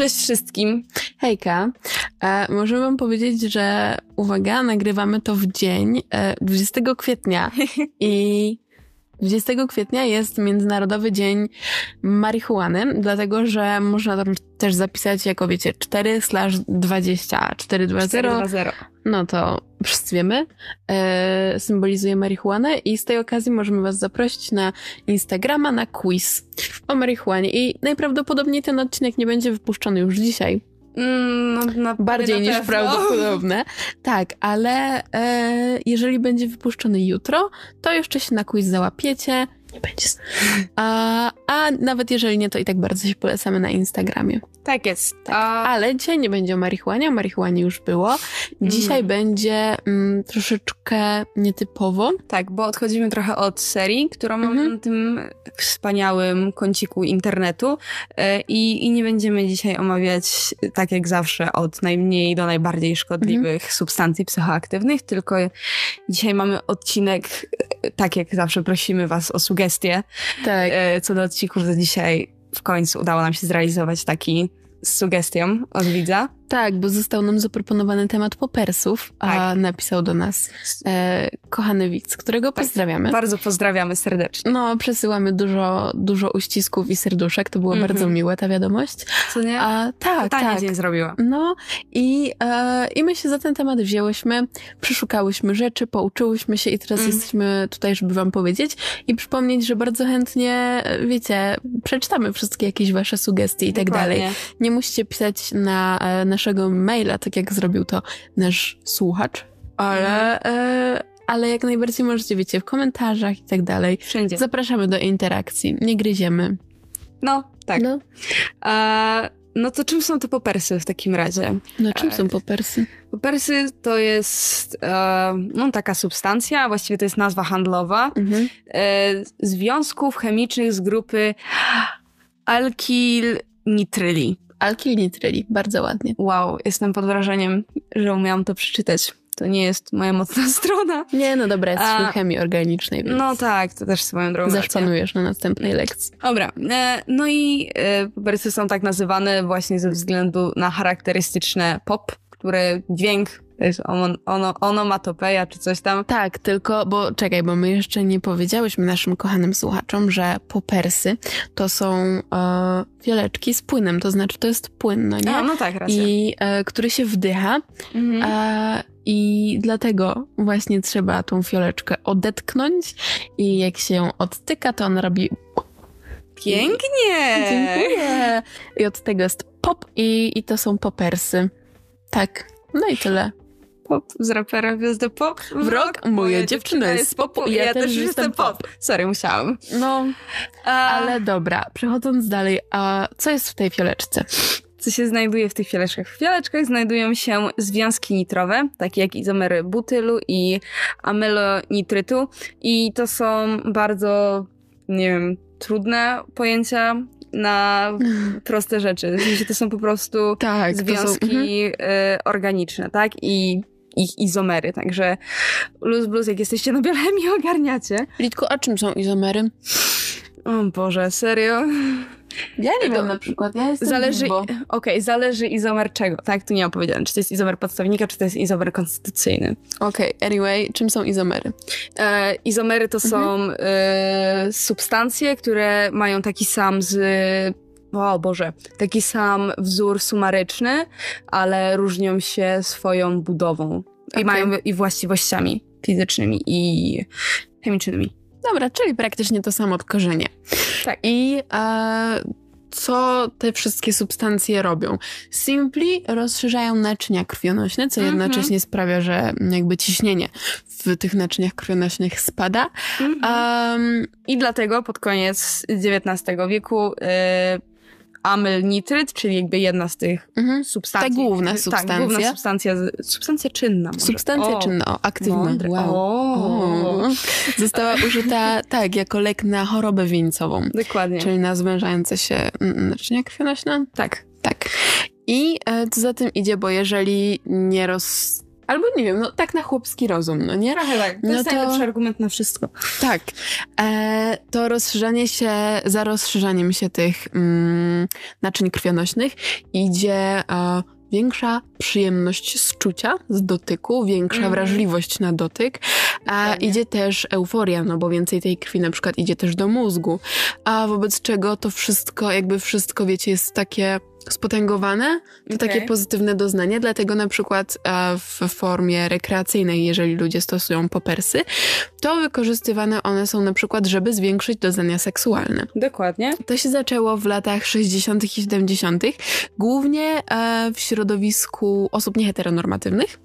Cześć wszystkim. Hejka. E, możemy wam powiedzieć, że uwaga, nagrywamy to w dzień e, 20 kwietnia i 20 kwietnia jest Międzynarodowy Dzień Marihuany, dlatego że można tam też zapisać jako wiecie 4 slash 20, 420. No to wszyscy wiemy, e, symbolizuje marihuanę i z tej okazji możemy was zaprosić na Instagrama na quiz o marihuanie i najprawdopodobniej ten odcinek nie będzie wypuszczony już dzisiaj. Mm, no, na, Bardziej niż prawdopodobne. Tak, ale e, jeżeli będzie wypuszczony jutro, to jeszcze się na quiz załapiecie. Nie będzie. A, a nawet jeżeli nie, to i tak bardzo się polecamy na Instagramie. Tak jest. Tak. A, Ale dzisiaj nie będzie o marihuanie, o marihuanie już było. Dzisiaj Mhm. będzie mm, troszeczkę nietypowo. tak, bo odchodzimy trochę od serii, którą mamy Mhm. na tym wspaniałym kąciku internetu e, i, i nie będziemy dzisiaj omawiać, tak jak zawsze, od najmniej do najbardziej szkodliwych Mhm. substancji psychoaktywnych, tylko dzisiaj mamy odcinek, e, tak jak zawsze prosimy was o sugestie, Tak. E, co do odcinków, to dzisiaj w końcu udało nam się zrealizować taki z sugestią od widza. Tak, bo został nam zaproponowany temat popersów, a Tak. napisał do nas e, kochany Wix, którego pozdrawiamy. Bardzo pozdrawiamy serdecznie. No, przesyłamy dużo, dużo uścisków i serduszek. To było Mhm. bardzo miłe, ta wiadomość. Co nie? A tak, Totalnie tak. dzień zrobiła. No i, e, i my się za ten temat wzięłyśmy, przeszukałyśmy rzeczy, pouczyłyśmy się i teraz Mhm. jesteśmy tutaj, żeby wam powiedzieć i przypomnieć, że bardzo chętnie, e, wiecie, przeczytamy wszystkie jakieś wasze sugestie i tak dalej. Nie musicie pisać na e, naszego maila, tak jak zrobił to nasz słuchacz, ale, e, ale jak najbardziej możecie, wiecie, w komentarzach i tak dalej. Wszędzie. Zapraszamy do interakcji, nie gryziemy. No, tak. No, A, no to czym są te popersy w takim razie? no czym Tak. są popersy? Popersy to jest e, no, taka substancja, właściwie to jest nazwa handlowa, Mhm. e, związków chemicznych z grupy alkilnitryli. Alkilnitryli, bardzo ładnie. Wow, jestem pod wrażeniem, że umiałam to przeczytać. To nie jest moja mocna strona. Nie, no dobra, jest A- w chemii organicznej, więc No tak, to też swoją drogą. zaszpanujesz na następnej lekcji. Dobra, e, no i e, są tak nazywane właśnie ze względu na charakterystyczne pop, które dźwięk, to jest ono, ono, onomatopeja czy coś tam. Tak, tylko, bo czekaj, bo my jeszcze nie powiedziałyśmy naszym kochanym słuchaczom, że popersy to są e, fioleczki z płynem, to znaczy to jest płyn, no nie? A, no tak, racja. I e, który się wdycha Mhm. e, i dlatego właśnie trzeba tą fioleczkę odetknąć i jak się ją odtyka, to ona robi Pięknie! Dziękuję. I od tego jest pop i, i to są popersy. Tak. No i tyle. Pop z rapera Gwiazdy Pop. W rok moja dziewczyna jest popu i ja też jestem pop. Sorry, musiałam. No, A, ale dobra. Przechodząc dalej, a co jest w tej fioleczce? co się znajduje w tych fioleczkach? W fioleczkach znajdują się związki nitrowe, takie jak izomery butylu i amelonitrytu. I to są bardzo, nie wiem, trudne pojęcia na proste rzeczy. W sensie to są po prostu Tak, związki są, mhm. y, organiczne, tak? I ich izomery, także luz blues, jak jesteście na biochemii, ogarniacie. Litku, a czym są izomery? O Boże, serio? Ja nie wiem na przykład. Ja jestem Zależy, okej, zależy izomer czego, tak? Tu nie mam powiedziane, czy to jest izomer podstawnika, czy to jest izomer konstytucyjny. Okej, anyway, czym są izomery? E, izomery to są e, substancje, które mają taki sam z... O Boże, taki sam wzór sumaryczny, ale różnią się swoją budową Okej. i mają i właściwościami fizycznymi i chemicznymi. Dobra, czyli praktycznie to samo odkorzenie. Tak. I e, co te wszystkie substancje robią? Simply rozszerzają naczynia krwionośne, co Mhm. jednocześnie sprawia, że jakby ciśnienie w tych naczyniach krwionośnych spada. Um, I dlatego pod koniec XIX wieku e, amylnitryt, czyli jakby jedna z tych mhm. substancji. Ta główna Tak, substancja. główna substancja, substancja czynna. Może. Substancja O, czynna, o, aktywna. Wow. O. O. Została użyta, tak, jako lek na chorobę wieńcową, Dokładnie. czyli na zwężające się mm, naczynia krwionośne. Tak. Tak. I e, co za tym idzie, bo jeżeli nie roz Albo nie wiem, no tak na chłopski rozum, no nie? Trochę tak. To No jest to- najlepszy argument na wszystko. Tak. E, to rozszerzanie się, za rozszerzaniem się tych mm, naczyń krwionośnych idzie e, większa przyjemność z czucia, z dotyku, większa Mhm. wrażliwość na dotyk, a idzie też euforia, no bo więcej tej krwi na przykład idzie też do mózgu, a wobec czego to wszystko, jakby wszystko, wiecie, jest takie spotęgowane, to Okej. takie pozytywne doznanie, dlatego na przykład e, w formie rekreacyjnej, jeżeli ludzie stosują popersy, to wykorzystywane one są na przykład, żeby zwiększyć doznania seksualne. Dokładnie. To się zaczęło w latach 60. i 70., głównie e, w środowisku osób nieheteronormatywnych.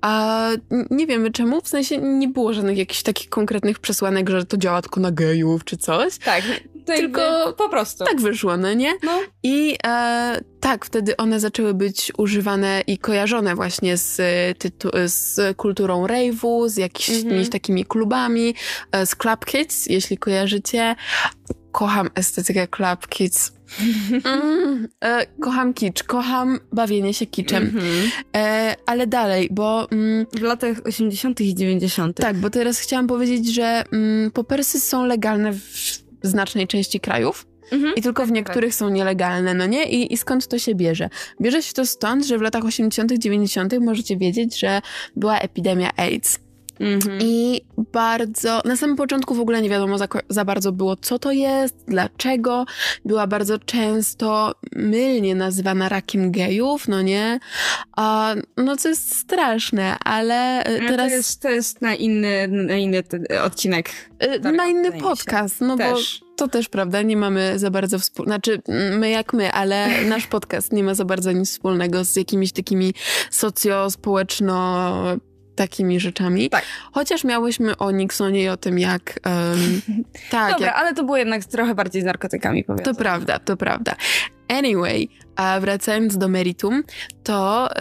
A nie wiemy czemu, w sensie nie było żadnych jakichś takich konkretnych przesłanek, że to działa tylko na gejów czy coś. Tak. Tylko po prostu. Tak wyszło, no nie? No. I e, tak, wtedy one zaczęły być używane i kojarzone właśnie z, e, tytu- z kulturą rave'u, z jakimiś Mhm. takimi klubami, e, z Club Kids, jeśli kojarzycie. Kocham estetykę Club Kids. Mm, e, kocham kicz, kocham bawienie się kiczem. Mhm. E, ale dalej, bo mm, W latach 80. i 90. tak, bo teraz chciałam powiedzieć, że mm, popersy są legalne w znacznej części krajów. Mhm. I tylko w niektórych są nielegalne, no nie? I, I skąd to się bierze? Bierze się to stąd, że w latach 80., 90. możecie wiedzieć, że była epidemia AIDS. Mhm. I bardzo, na samym początku w ogóle nie wiadomo za, za bardzo było, co to jest, dlaczego. Była bardzo często mylnie nazywana rakiem gejów, no nie? A, no co jest straszne, ale e, Ale teraz To jest, to jest na inny, na inny odcinek. e, na inny podcast, no bo Też. to też prawda, nie mamy za bardzo wspólnego, znaczy mm, my jak my, ale nasz podcast nie ma za bardzo nic wspólnego z jakimiś takimi socjo-społeczno takimi rzeczami. Tak. Chociaż miałyśmy o Nixonie i o tym, jak... em, tak, Dobra, jak, ale to było jednak trochę bardziej z narkotykami to powiązane. prawda, to prawda. Anyway, a wracając do meritum, to y,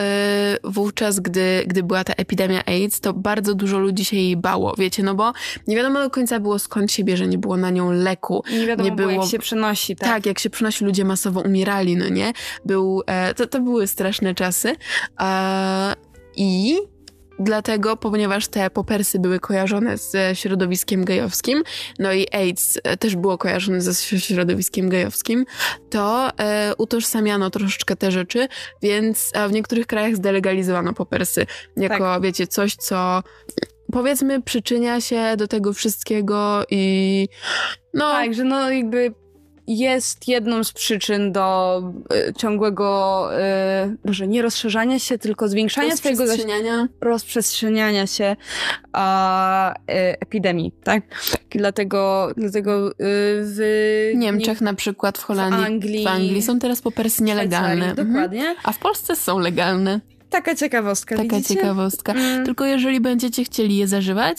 wówczas, gdy, gdy była ta epidemia AIDS, to bardzo dużo ludzi się jej bało, wiecie, no bo nie wiadomo do końca było skąd się bierze, nie było na nią leku. Nie wiadomo nie było, było- jak się przenosi, tak? Tak, jak się przynosi, ludzie masowo umierali, no nie? Był, e, to, to były straszne czasy. E, I dlatego, ponieważ te popersy były kojarzone ze środowiskiem gejowskim, no i AIDS e, też było kojarzone ze środowiskiem gejowskim, to e, utożsamiano troszeczkę te rzeczy, więc w niektórych krajach zdelegalizowano popersy jako, Tak. wiecie, coś, co powiedzmy przyczynia się do tego wszystkiego i no... Tak, że no jakby jest jedną z przyczyn do y, ciągłego, y, może nie rozszerzania się, tylko zwiększania swojego rozprzestrzeniania. rozprzestrzeniania się a, y, epidemii, tak? I dlatego, dlatego w W Niemczech na przykład, w Holandii, w Anglii, Anglii, są teraz popersy nielegalne. Mhm. Dokładnie. A w Polsce są legalne. Taka ciekawostka, Taka widzicie? ciekawostka. Mm. Tylko jeżeli będziecie chcieli je zażywać,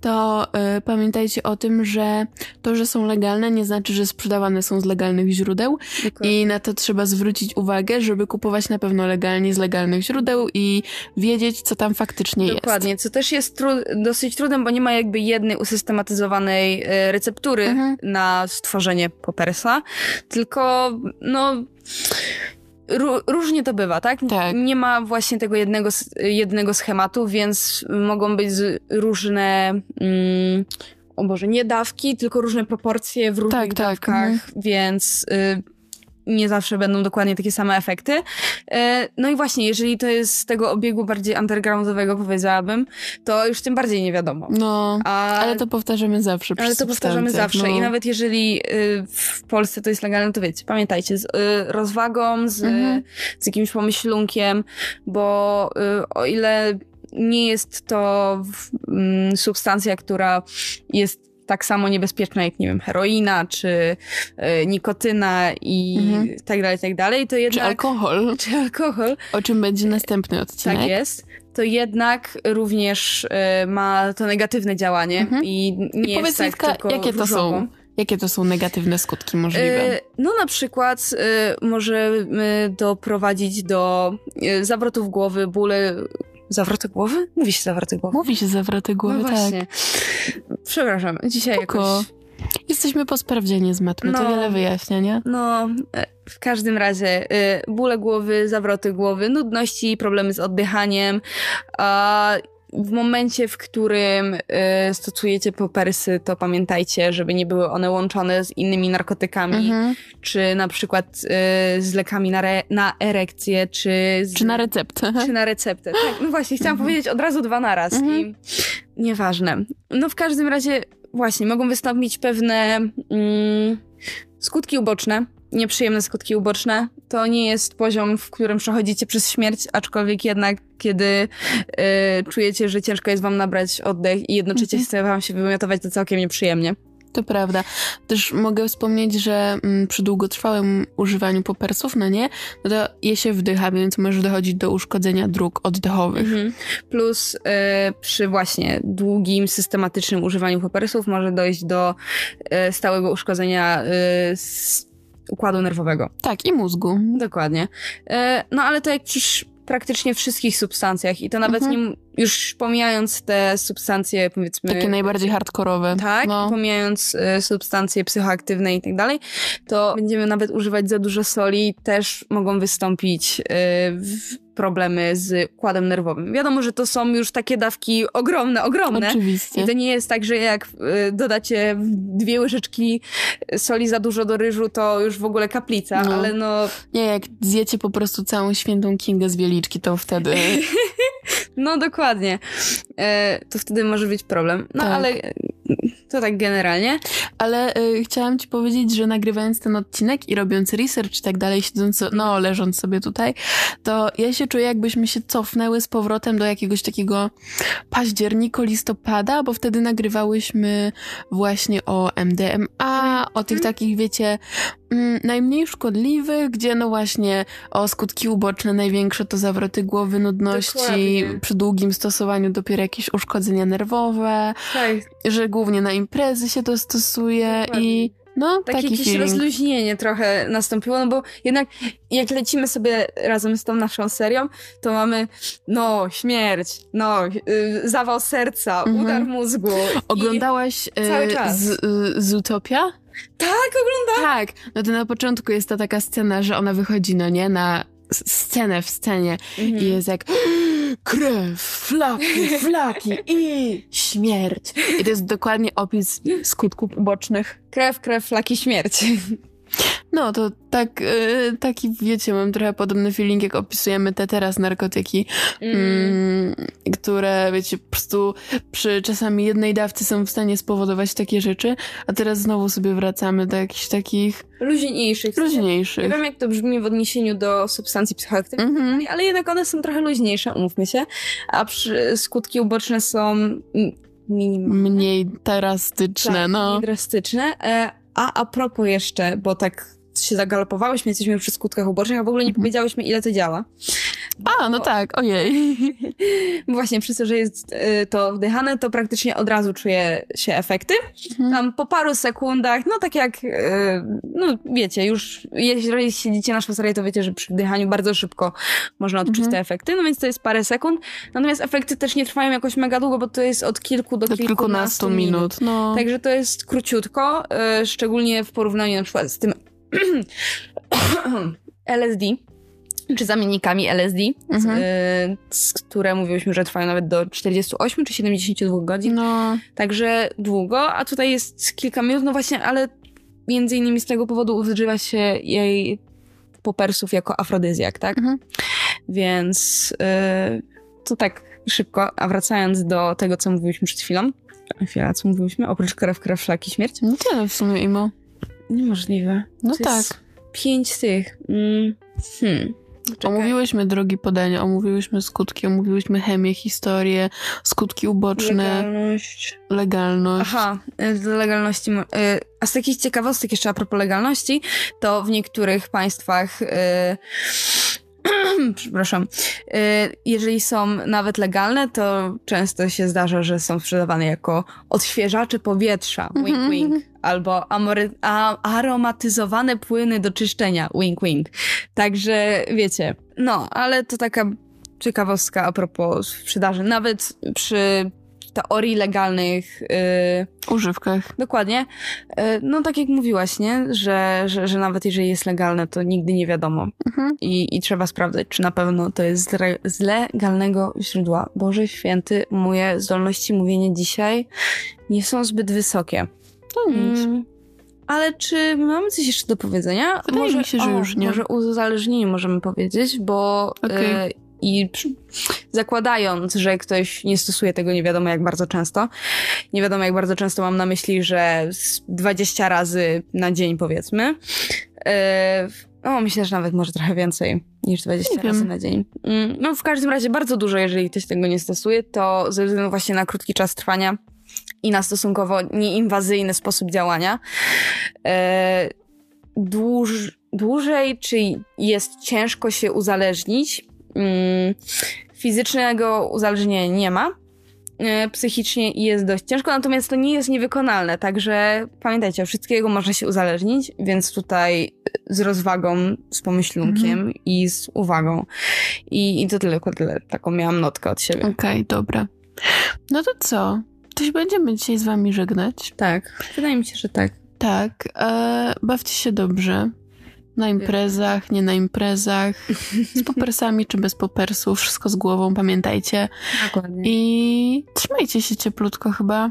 to y, pamiętajcie o tym, że to, że są legalne, nie znaczy, że sprzedawane są z legalnych źródeł Dokładnie. i na to trzeba zwrócić uwagę, żeby kupować na pewno legalnie z legalnych źródeł i wiedzieć, co tam faktycznie jest. Dokładnie, co też jest tru- dosyć trudne, bo nie ma jakby jednej usystematyzowanej e, receptury Mhm. na stworzenie popersa, tylko no różnie to bywa, tak? Tak. Nie ma właśnie tego jednego, jednego schematu, więc mogą być różne mm, o Boże, nie dawki, tylko różne proporcje w różnych Tak, tak, dawkach, mhm. więc y, nie zawsze będą dokładnie takie same efekty. E, No i właśnie, jeżeli to jest z tego obiegu bardziej undergroundowego, powiedziałabym, to już tym bardziej nie wiadomo. No, A, ale to powtarzamy zawsze. ale to powtarzamy zawsze. no. I nawet jeżeli y, w Polsce to jest legalne, to wiecie, pamiętajcie, z y, rozwagą, z, Mhm. z jakimś pomyślunkiem, bo y, o ile nie jest to mm, substancja, która jest tak samo niebezpieczna jak, nie wiem, heroina, czy y, nikotyna i Mhm. tak dalej, tak dalej, to jednak... Czy alkohol, Czy alkohol, o czym będzie następny odcinek. tak jest, to jednak również y, ma to negatywne działanie Mhm. i nie I jest tak tylko jakie to są? Jakie to są negatywne skutki możliwe? E, No na przykład e, możemy doprowadzić do e, zawrotów głowy, bóle... Zawroty głowy? Mówi się zawroty głowy. Mówi się zawroty głowy, no tak. Przepraszam, dzisiaj Spoko. jakoś Jesteśmy po sprawdzianie z matmy, no, to wiele wyjaśnia, nie? No, e, w każdym razie y, bóle głowy, zawroty głowy, nudności, problemy z oddychaniem, a w momencie, w którym y, stosujecie popersy, to pamiętajcie, żeby nie były one łączone z innymi narkotykami, mhm. czy na przykład y, z lekami na, re, na erekcję, czy... Z, czy na receptę. Czy na receptę. Tak, no właśnie, chciałam mhm. powiedzieć od razu dwa naraz mhm. i nieważne. No w każdym razie właśnie, mogą wystąpić pewne mm, skutki uboczne, nieprzyjemne skutki uboczne. To nie jest poziom, w którym przechodzicie przez śmierć, aczkolwiek jednak, kiedy y, czujecie, że ciężko jest wam nabrać oddech i jednocześnie mhm. chce wam się wymiotować, to całkiem nieprzyjemnie. To prawda. Też mogę wspomnieć, że mm, przy długotrwałym używaniu popersów, no nie, no to je się wdycha, więc może dochodzić do uszkodzenia dróg oddechowych. Mhm. Plus y, przy właśnie długim, systematycznym używaniu popersów może dojść do y, stałego uszkodzenia y, układu nerwowego. Tak, i mózgu. Dokładnie. E, no ale to jak przy praktycznie wszystkich substancjach i to nawet mhm. nie, już pomijając te substancje powiedzmy... Takie najbardziej hardkorowe. Tak, no. pomijając y, substancje psychoaktywne i tak dalej, to będziemy nawet używać za dużo soli, też mogą wystąpić y, w problemy z układem nerwowym. Wiadomo, że to są już takie dawki ogromne, ogromne. Oczywiście. I to nie jest tak, że jak y, dodacie dwie łyżeczki soli za dużo do ryżu, to już w ogóle kaplica, no. ale no... Nie, jak zjecie po prostu całą świętą kingę z wieliczki, to wtedy... no dokładnie. E, to wtedy może być problem. No tak. ale to tak generalnie. Ale y, chciałam ci powiedzieć, że nagrywając ten odcinek i robiąc research i tak dalej, siedząc, no leżąc sobie tutaj, to ja się czuję jakbyśmy się cofnęły z powrotem do jakiegoś takiego października, listopada, bo wtedy nagrywałyśmy właśnie o MDMA, o tych mhm. takich, wiecie, mm, najmniej szkodliwych, gdzie no właśnie o skutki uboczne największe to zawroty głowy, nudności, Dokładnie. przy długim stosowaniu dopiero jakieś uszkodzenia nerwowe, tak. Że głównie na imprezy się to stosuje Dokładnie. i no, Takie taki jakieś feeling. rozluźnienie trochę nastąpiło, no bo jednak jak lecimy sobie razem z tą naszą serią, to mamy no, śmierć, no, yy, zawał serca, mhm. udar mózgu. Oglądałaś yy, z, yy, z Utopia? Tak, oglądam. Tak, no to na początku jest ta taka scena, że ona wychodzi, no nie, na scenę w scenie mhm. i jest jak krew, flaki, flaki i śmierć. I to jest dokładnie opis skutków ubocznych. Krew, krew, flaki, śmierć. No, to tak, yy, taki, wiecie, mam trochę podobny feeling, jak opisujemy te teraz narkotyki, mm. Mm, które, wiecie, po prostu przy czasami jednej dawcy są w stanie spowodować takie rzeczy, a teraz znowu sobie wracamy do jakichś takich... Luźniejszych. Luźniejszych. Nie wiem, jak to brzmi w odniesieniu do substancji psychoaktywnych, mm -hmm. ale jednak one są trochę luźniejsze, umówmy się, a przy, skutki uboczne są minimalne. Mniej drastyczne, tak, no. Mniej drastyczne. E, a a propos jeszcze, bo tak się zagalopowałyśmy, jesteśmy przy skutkach ubocznych, a w ogóle nie mhm. powiedziałyśmy, ile to działa. A, no tak, ojej. Właśnie, przez to, że jest y, to wdychane, to praktycznie od razu czuje się efekty. Mhm. Tam po paru sekundach, no tak jak, y, no wiecie, już jeżeli siedzicie na szwajcarii, to wiecie, że przy wdychaniu bardzo szybko można odczuć mhm. te efekty, no więc to jest parę sekund. Natomiast efekty też nie trwają jakoś mega długo, bo to jest od kilku do, do kilkunastu, kilkunastu minut. minut. No. Także to jest króciutko, y, szczególnie w porównaniu na przykład z tym LSD, czy zamiennikami LSD, mhm. z, które mówiłyśmy, że trwają nawet do 48 czy 72 godzin. No. Także długo, a tutaj jest kilka minut, no właśnie, ale między innymi z tego powodu używa się jej popersów jako afrodyzjak, tak? Mhm. Więc yy, to tak szybko, a wracając do tego, co mówiliśmy przed chwilą. Chwila, co mówiliśmy? Oprócz krew, krew, szlaki, śmierć? No tyle w sumie, Imo. Niemożliwe. No to tak. pięć z tych. Mm. Hmm. Czekaj. Omówiłyśmy drogi podania, omówiłyśmy skutki, omówiłyśmy chemię, historię, skutki uboczne. Legalność. Legalność. Aha, do legalności. E, a z takich ciekawostek jeszcze a propos legalności, to w niektórych państwach e, przepraszam, jeżeli są nawet legalne, to często się zdarza, że są sprzedawane jako odświeżacze powietrza, wink mhm, wink, mhm. albo amory, a, aromatyzowane płyny do czyszczenia, wink wink. Także wiecie, no, ale to taka ciekawostka a propos sprzedaży. Nawet przy teorii legalnych yy, używkach. Dokładnie. Yy, no tak jak mówiłaś, nie? Że, że, że nawet jeżeli jest legalne, to nigdy nie wiadomo. Mhm. I, I trzeba sprawdzać, czy na pewno to jest z, re, z legalnego źródła. Boże święty, moje zdolności mówienia dzisiaj nie są zbyt wysokie. To nic. Mm, ale czy mamy coś jeszcze do powiedzenia? Wydaje może, mi się, że o, już nie. Może uzależnieniu możemy powiedzieć, bo Okej. e, i przy- zakładając, że ktoś nie stosuje tego nie wiadomo jak bardzo często, nie wiadomo jak bardzo często mam na myśli, że z 20 razy na dzień powiedzmy, e, o, myślę, że nawet może trochę więcej niż 20 Nie razy wiem. na dzień. Mm, No w każdym razie bardzo dużo, jeżeli ktoś tego nie stosuje, to ze względu właśnie na krótki czas trwania i na stosunkowo nieinwazyjny sposób działania, e, dłuż, dłużej, czy jest ciężko się uzależnić. Fizycznego uzależnienia nie ma. E, Psychicznie jest dość ciężko, natomiast to nie jest niewykonalne, także pamiętajcie, od wszystkiego można się uzależnić, więc tutaj z rozwagą, z pomyślunkiem i z uwagą. I, I to tylko tyle. Taką miałam notkę od siebie. Okej, dobra. No to co? To się będziemy dzisiaj z wami żegnać. Tak, wydaje mi się, że tak. Tak, e, bawcie się dobrze. Na imprezach, nie na imprezach, z popersami czy bez popersów, wszystko z głową, pamiętajcie. Dokładnie. I trzymajcie się cieplutko chyba.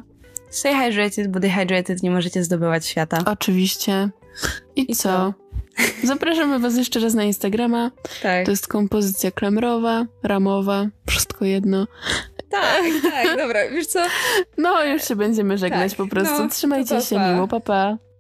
Stay hydrated, bo dehydrated nie możecie zdobywać świata. Oczywiście. I, I co? co? Zapraszamy was jeszcze raz na Instagrama. Tak. To jest kompozycja klamrowa, ramowa, wszystko jedno. Tak, tak, dobra, wiesz co? No, już się będziemy żegnać Tak, po prostu. no, Trzymajcie to się pa. miło, papa. Pa.